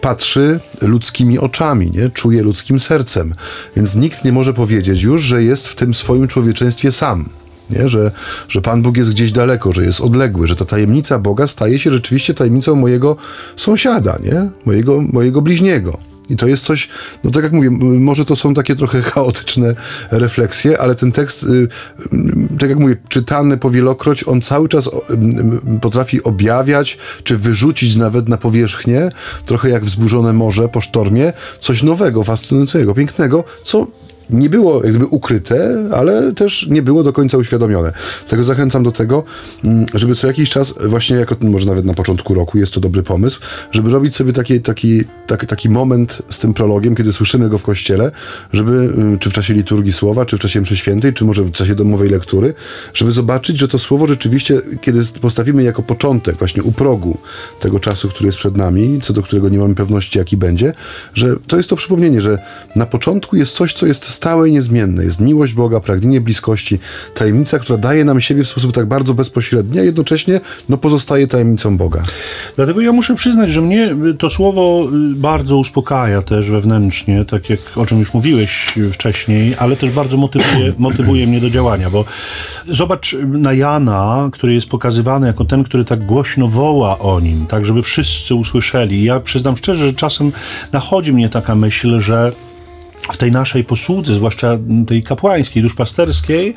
patrzy ludzkimi oczami, nie? czuje ludzkim sercem. Więc nikt nie może powiedzieć już, że jest w tym swoim człowieczeństwie sam. Nie? Że, że Pan Bóg jest gdzieś daleko, że jest odległy, że ta tajemnica Boga staje się rzeczywiście tajemnicą mojego sąsiada, nie? Mojego, mojego bliźniego. I to jest coś, no tak jak mówię, może to są takie trochę chaotyczne refleksje, ale ten tekst, y, y, tak jak mówię, czytany powielokroć, on cały czas potrafi objawiać, czy wyrzucić nawet na powierzchnię, trochę jak wzburzone morze po sztormie, coś nowego, fascynującego, pięknego, co nie było jak gdyby ukryte, ale też nie było do końca uświadomione. Dlatego zachęcam do tego, mm, żeby co jakiś czas, właśnie jako może nawet na początku roku jest to dobry pomysł, żeby robić sobie taki, taki, taki, taki moment z tym prologiem, kiedy słyszymy go w kościele, żeby, y, czy w czasie liturgii słowa, czy w czasie mszy świętej, czy może w czasie domowej lektury, żeby zobaczyć, że to słowo rzeczywiście, kiedy postawimy jako początek, właśnie u progu tego czasu, który jest przed nami, co do którego nie mamy pewności, jaki będzie, że to jest to przypomnienie, że na początku jest coś, co jest stałe i niezmienne. Jest miłość Boga, pragnienie bliskości, tajemnica, która daje nam siebie w sposób tak bardzo bezpośredni, a jednocześnie no, pozostaje tajemnicą Boga. Dlatego ja muszę przyznać, że mnie to słowo y, bardzo uspokaja też wewnętrznie, tak jak o czym już mówiłeś y, wcześniej, ale też bardzo motywuje, motywuje mnie do działania, bo zobacz na Jana, który jest pokazywany jako ten, który tak głośno woła o nim, tak żeby wszyscy usłyszeli. Ja przyznam szczerze, że czasem nachodzi mnie taka myśl, że w tej naszej posłudze, zwłaszcza tej kapłańskiej, duszpasterskiej,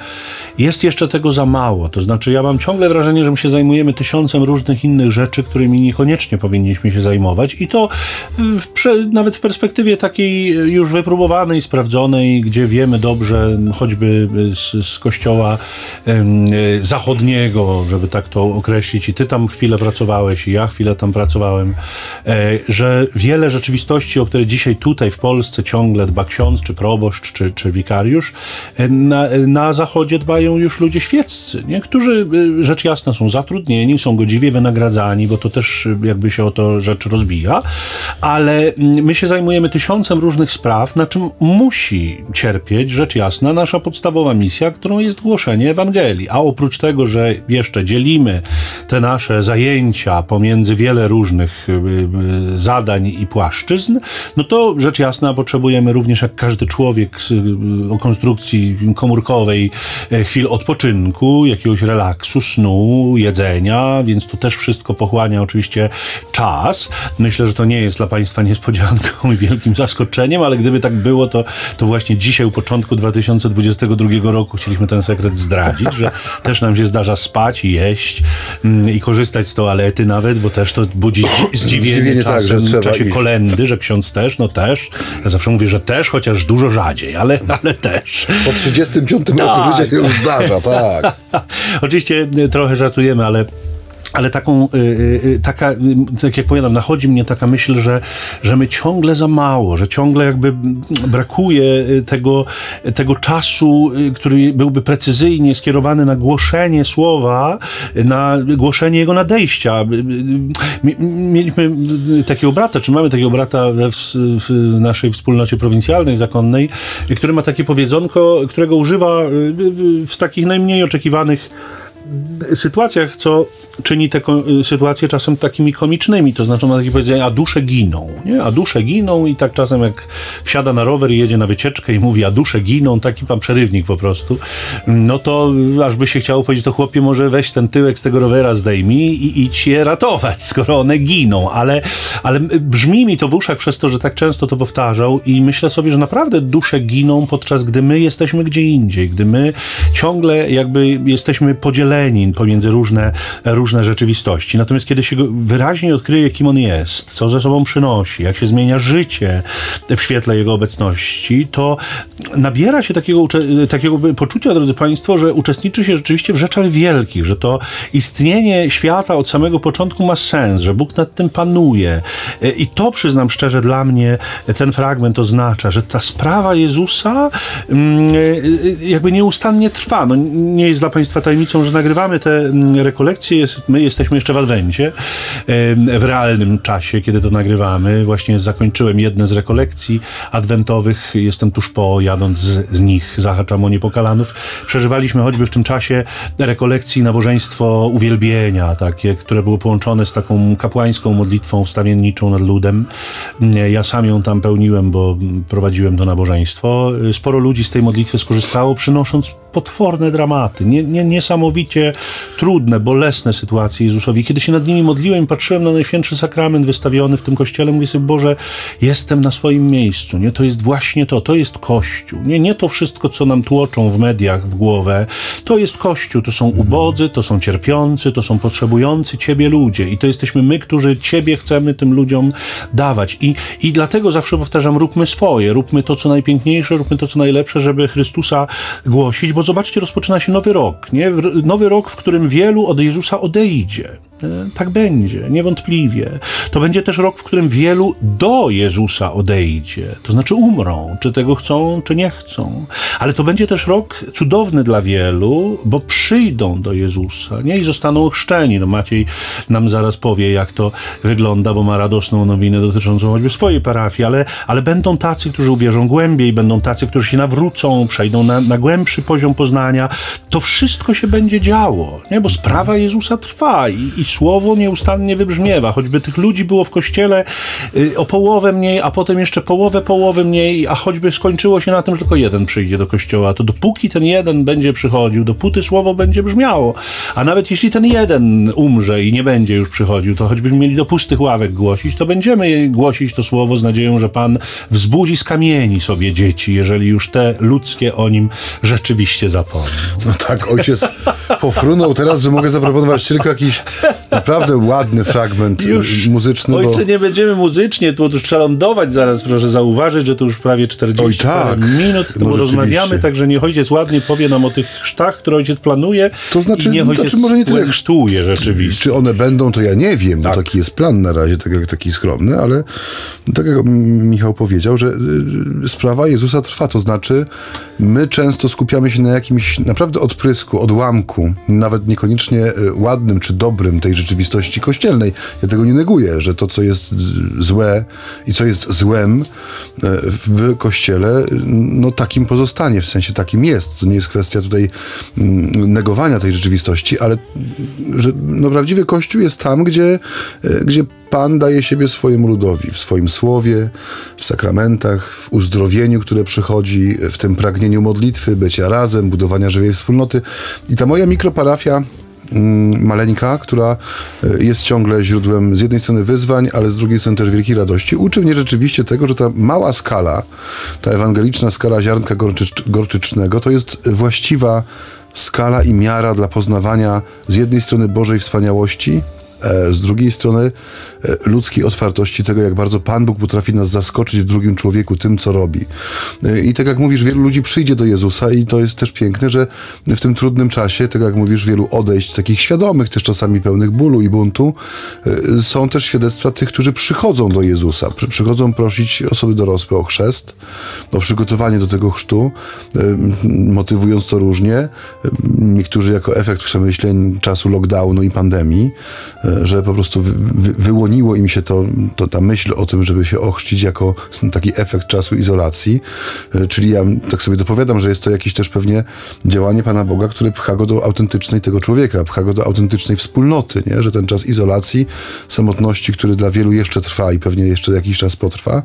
jest jeszcze tego za mało. To znaczy, ja mam ciągle wrażenie, że my się zajmujemy tysiącem różnych innych rzeczy, którymi niekoniecznie powinniśmy się zajmować. I to w, nawet w perspektywie takiej już wypróbowanej, sprawdzonej, gdzie wiemy dobrze, choćby z, z kościoła em, zachodniego, żeby tak to określić, i ty tam chwilę pracowałeś, i ja chwilę tam pracowałem, e, że wiele rzeczywistości, o które dzisiaj tutaj w Polsce ciągle dba czy proboszcz, czy, czy wikariusz. Na, na zachodzie dbają już ludzie świeccy, nie? którzy y, rzecz jasna są zatrudnieni, są godziwie wynagradzani, bo to też y, jakby się o to rzecz rozbija, ale mm, my się zajmujemy tysiącem różnych spraw, na czym musi cierpieć, rzecz jasna, nasza podstawowa misja, którą jest głoszenie Ewangelii. A oprócz tego, że jeszcze dzielimy te nasze zajęcia pomiędzy wiele różnych y, zadań i płaszczyzn, no to rzecz jasna potrzebujemy również, jak każdy człowiek y, o konstrukcji komórkowej, e, chwil odpoczynku, jakiegoś relaksu, snu, jedzenia, więc to też wszystko pochłania oczywiście czas. Myślę, że to nie jest dla Państwa niespodzianką i wielkim zaskoczeniem, ale gdyby tak było, to, to właśnie dzisiaj, u początku 2022 roku, chcieliśmy ten sekret zdradzić, że też nam się zdarza spać i jeść mm, i korzystać z toalety nawet, bo też to budzi zdzi- zdziwienie, Zdziwienie, tak, czasem że w czasie iść. kolendy, że ksiądz też, no też. Ja zawsze mówię, że też, chociaż dużo rzadziej, ale, ale też. Po 35 Tak. roku życia się już zdarza, tak. Oczywiście y, trochę żartujemy, ale. Ale taką, y, y, taka, y, tak jak powiadam, nachodzi mnie taka myśl, że, że my ciągle za mało, że ciągle jakby brakuje tego, tego czasu, który byłby precyzyjnie skierowany na głoszenie słowa, na głoszenie jego nadejścia. Mi- Mieliśmy takiego brata, czy mamy takiego brata w, w naszej wspólnocie prowincjalnej, zakonnej, który ma takie powiedzonko, którego używa w takich najmniej oczekiwanych sytuacjach, co czyni te sytuacje czasem takimi komicznymi. To znaczy, ma takie powiedzenie, a dusze giną. Nie? A dusze giną i tak czasem jak wsiada na rower i jedzie na wycieczkę i mówi, a dusze giną, taki pan przerywnik po prostu, no to aż by się chciało powiedzieć, to chłopie, może weź ten tyłek z tego rowera zdejmij i idź je ratować, skoro one giną. Ale, ale brzmi mi to w uszach przez to, że tak często to powtarzał i myślę sobie, że naprawdę dusze giną, podczas gdy my jesteśmy gdzie indziej, gdy my ciągle jakby jesteśmy podzieleni pomiędzy różne, różne rzeczywistości. Natomiast kiedy się wyraźnie odkryje, kim on jest, co ze sobą przynosi, jak się zmienia życie w świetle jego obecności, to nabiera się takiego, takiego poczucia, drodzy Państwo, że uczestniczy się rzeczywiście w rzeczach wielkich, że to istnienie świata od samego początku ma sens, że Bóg nad tym panuje. I to, przyznam szczerze, dla mnie ten fragment oznacza, że ta sprawa Jezusa mm, jakby nieustannie trwa. No, nie jest dla Państwa tajemnicą, że nagrywamy te mm, rekolekcje, jest, my jesteśmy jeszcze w Adwencie, w realnym czasie, kiedy to nagrywamy. Właśnie zakończyłem jedne z rekolekcji adwentowych, jestem tuż po, jadąc z, z nich, zahaczam o niepokalanów. Przeżywaliśmy choćby w tym czasie rekolekcji nabożeństwo uwielbienia, takie, które było połączone z taką kapłańską modlitwą wstawienniczą nad ludem. Ja sam ją tam pełniłem, bo prowadziłem to nabożeństwo. Sporo ludzi z tej modlitwy skorzystało, przynosząc potworne dramaty, nie, nie, niesamowicie trudne, bolesne sytuacje Jezusowi. Kiedy się nad nimi modliłem patrzyłem na Najświętszy Sakrament wystawiony w tym kościele, mówię sobie, Boże, jestem na swoim miejscu, nie? To jest właśnie to, to jest Kościół, nie? Nie to wszystko, co nam tłoczą w mediach w głowę, to jest Kościół, to są ubodzy, to są cierpiący, to są potrzebujący Ciebie ludzie i to jesteśmy my, którzy Ciebie chcemy tym ludziom dawać i, i dlatego zawsze powtarzam, róbmy swoje, róbmy to, co najpiękniejsze, róbmy to, co najlepsze, żeby Chrystusa głosić, bo zobaczcie, rozpoczyna się nowy rok, nie? Nowy rok, w którym wielu od Jezusa odejdzie. E, Tak będzie, niewątpliwie. To będzie też rok, w którym wielu do Jezusa odejdzie, to znaczy umrą, czy tego chcą, czy nie chcą. Ale to będzie też rok cudowny dla wielu, bo przyjdą do Jezusa nie? i zostaną ochrzczeni. No Maciej nam zaraz powie, jak to wygląda, bo ma radosną nowinę dotyczącą choćby swojej parafii, ale, ale będą tacy, którzy uwierzą głębiej, będą tacy, którzy się nawrócą, przejdą na, na głębszy poziom poznania. To wszystko się będzie działo, nie? bo sprawa Jezusa trwa i, i słowo nieustannie wybrzmiewa. Choćby tych ludzi było w kościele y, o połowę mniej, a potem jeszcze połowę, połowy mniej, a choćby skończyło się na tym, że tylko jeden przyjdzie do kościoła, to dopóki ten jeden będzie przychodził, dopóty słowo będzie brzmiało. A nawet jeśli ten jeden umrze i nie będzie już przychodził, to choćbyśmy mieli do pustych ławek głosić, to będziemy głosić to słowo z nadzieją, że Pan wzbudzi z kamieni sobie dzieci, jeżeli już te ludzkie o nim rzeczywiście zapomną. No tak, ojciec pofrunął teraz, że mogę zaproponować tylko jakiś naprawdę ładny fragment Już, muzyczny. bo... Ojcze, nie będziemy muzycznie, tu już trzeba lądować zaraz, proszę zauważyć, że to już prawie 40 Oj, tak. minut, No, bo rozmawiamy, także niech ojciec ładnie powie nam o tych chrztach, które ojciec planuje To znaczy- i niech to ojciec znaczy może nie tyle puentuje rzeczywiście. Czy one będą, to ja nie wiem, Tak. bo taki jest plan na razie, tak jak taki skromny, ale tak jak Michał powiedział, że y, sprawa Jezusa trwa, to znaczy my często skupiamy się na jakimś naprawdę odprysku, odłamku, nawet niekoniecznie y, ładnym czy dobrym tej rzeczywistości kościelnej. Ja tego nie neguję, że to, co jest złe i co jest złem y, w kościele, no takim pozostanie, w sensie takim jest. To nie jest kwestia tutaj mm, negowania tej rzeczywistości, ale że no, prawdziwy Kościół jest tam, gdzie, e, gdzie Pan daje siebie swojemu ludowi, w swoim słowie, w sakramentach, w uzdrowieniu, które przychodzi, w tym pragnieniu modlitwy, bycia razem, budowania żywej wspólnoty. I ta moja mikroparafia maleńka, która e, jest ciągle źródłem z jednej strony wyzwań, ale z drugiej strony też wielkiej radości, uczy mnie rzeczywiście tego, że ta mała skala, ta ewangeliczna skala ziarnka gorczycz, gorczycznego, to jest właściwa skala i miara dla poznawania z jednej strony Bożej wspaniałości, z drugiej strony e, ludzkiej otwartości tego, jak bardzo Pan Bóg potrafi nas zaskoczyć w drugim człowieku tym, co robi. E, I tak jak mówisz, wielu ludzi przyjdzie do Jezusa i to jest też piękne, że w tym trudnym czasie, tak jak mówisz, wielu odejść, takich świadomych, też czasami pełnych bólu i buntu, e, są też świadectwa tych, którzy przychodzą do Jezusa, przy- przychodzą prosić osoby dorosłe o chrzest, o przygotowanie do tego chrztu, e, motywując to różnie. E, Niektórzy jako efekt przemyśleń czasu lockdownu i pandemii, e, że po prostu wy, wy, wyłoniło im się to, to, ta myśl o tym, żeby się ochrzcić jako taki efekt czasu izolacji. E, Czyli ja tak sobie dopowiadam, że jest to jakieś też pewnie działanie Pana Boga, które pcha go do autentycznej tego człowieka, pcha go do autentycznej wspólnoty, nie? że ten czas izolacji, samotności, który dla wielu jeszcze trwa i pewnie jeszcze jakiś czas potrwa,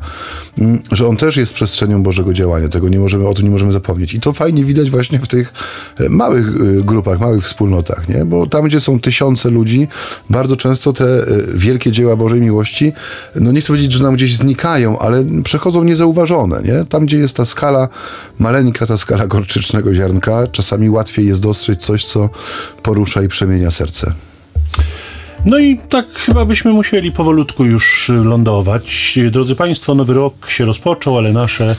mm, że on też jest przestrzenią Bożego działania. Tego nie możemy, o tym nie możemy zapomnieć. I to fajnie widać właśnie w tych e, małych e, grupach, małych wspólnotach, nie? bo tam, gdzie są tysiące ludzi, bardzo często te e, wielkie dzieła Bożej miłości, no nie chcę powiedzieć, że nam gdzieś znikają, ale przechodzą niezauważone. Nie? Tam, gdzie jest ta skala maleńka, ta skala gorczycznego ziarnka, czasami łatwiej jest dostrzec coś, co porusza i przemienia serce. No i tak chyba byśmy musieli powolutku już y, lądować. Drodzy Państwo, nowy rok się rozpoczął, ale nasze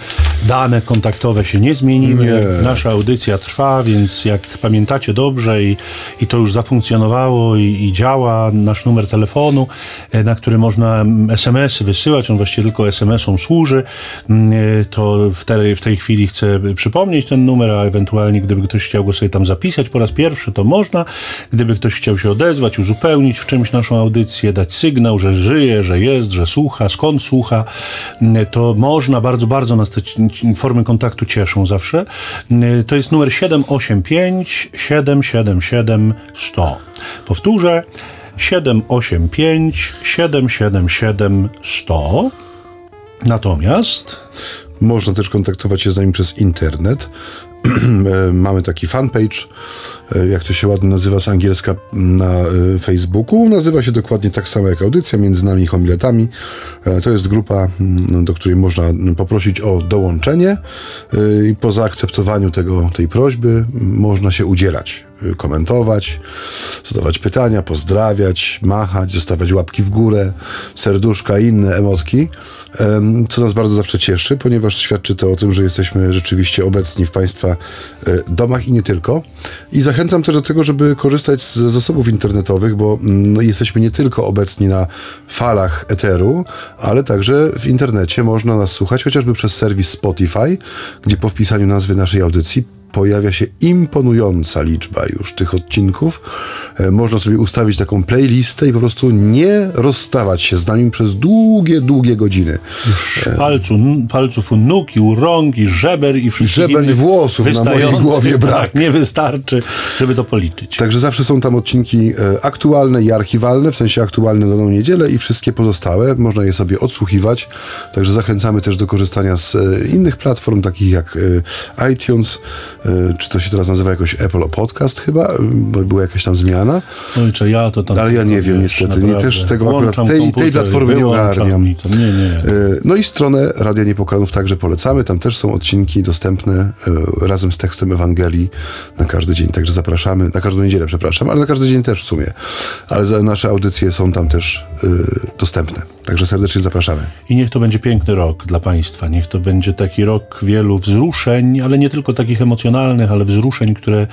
dane kontaktowe się nie zmieniły. Nie. Nasza audycja trwa, więc jak pamiętacie dobrze i, i to już zafunkcjonowało i, i działa nasz numer telefonu, e, na który można SMS-y wysyłać, on właściwie tylko SMS-om służy, Mm, e, to w tej, w tej chwili chcę przypomnieć ten numer, a ewentualnie gdyby ktoś chciał go sobie tam zapisać po raz pierwszy, to można. Gdyby ktoś chciał się odezwać, uzupełnić w czymś naszą audycję, dać sygnał, że żyje, że jest, że słucha, skąd słucha, mm, to można. Bardzo, bardzo nas te formy kontaktu cieszą zawsze. Mm, To jest numer 785 777 100. Powtórzę. 785 777 100. Natomiast Można też kontaktować się z nami przez internet. Mamy taki fanpage, e, jak to się ładnie nazywa z angielska na e, Facebooku. Nazywa się dokładnie tak samo jak audycja, między nami i homiletami. E, To jest grupa, mm, do której można poprosić o dołączenie i po zaakceptowaniu tego, tej prośby można się udzielać, komentować, zadawać pytania, pozdrawiać, machać, zostawiać łapki w górę, serduszka i inne emotki, em, co nas bardzo zawsze cieszy, ponieważ świadczy to o tym, że jesteśmy rzeczywiście obecni w Państwa e, domach i nie tylko. I zachęcam też do tego, żeby korzystać z zasobów internetowych, bo mm, no, jesteśmy nie tylko obecni na falach eteru, ale także w internecie można nas słuchać, chociażby przez serwis Spotify, gdzie po wpisaniu nazwy naszej audycji pojawia się imponująca liczba już tych odcinków. E, Można sobie ustawić taką playlistę i po prostu nie rozstawać się z nami przez długie, długie godziny. palcu, palców u nóg i u rąk i żeber i wszystkich Żeber i włosów na mojej głowie brak. Tak, nie wystarczy, żeby to policzyć. Także zawsze są tam odcinki e, aktualne i archiwalne, w sensie aktualne na daną niedzielę i wszystkie pozostałe. Można je sobie odsłuchiwać. Także zachęcamy też do korzystania z e, innych platform, takich jak e, iTunes. Y, czy to się teraz nazywa jakoś Apple Podcast chyba, bo była jakaś tam zmiana. Ojcze, ja to tam... Ale ja nie wiem, wiesz, niestety. Nie, też tego akurat Włączam tej- tej i platformy nie ogarniam. Nie, nie. Y, No i stronę Radia Niepokalanów także polecamy. Tam też są odcinki dostępne y, razem z tekstem Ewangelii na każdy dzień. Także zapraszamy, na każdą niedzielę, przepraszam, ale na każdy dzień też w sumie. Ale nasze audycje są tam też dostępne. Także serdecznie zapraszamy. I niech to będzie piękny rok dla Państwa. Niech to będzie taki rok wielu wzruszeń, ale nie tylko takich emocjonalnych, ale wzruszeń, które,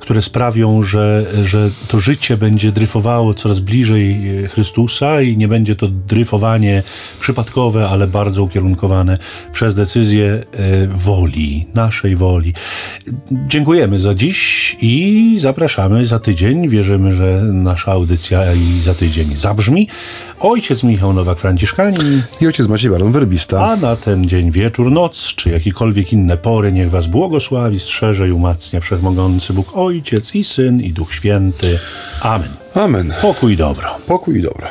które sprawią, że, że to życie będzie dryfowało coraz bliżej e, Chrystusa i nie będzie to dryfowanie przypadkowe, ale bardzo ukierunkowane przez decyzję e, woli, naszej woli. Dziękujemy za dziś i zapraszamy za tydzień. Wierzymy, że nasza audycja i za tydzień zabrzmi. Ojciec Michał Nowak-Franciszkanin. I ojciec Maciej Baron Werbista. A na ten dzień, wieczór, noc, czy jakikolwiek inne pory, niech was błogosławi, strzeże i umacnia Wszechmogący Bóg Ojciec i Syn i Duch Święty. Amen. Amen. Pokój i dobro. Pokój i dobro.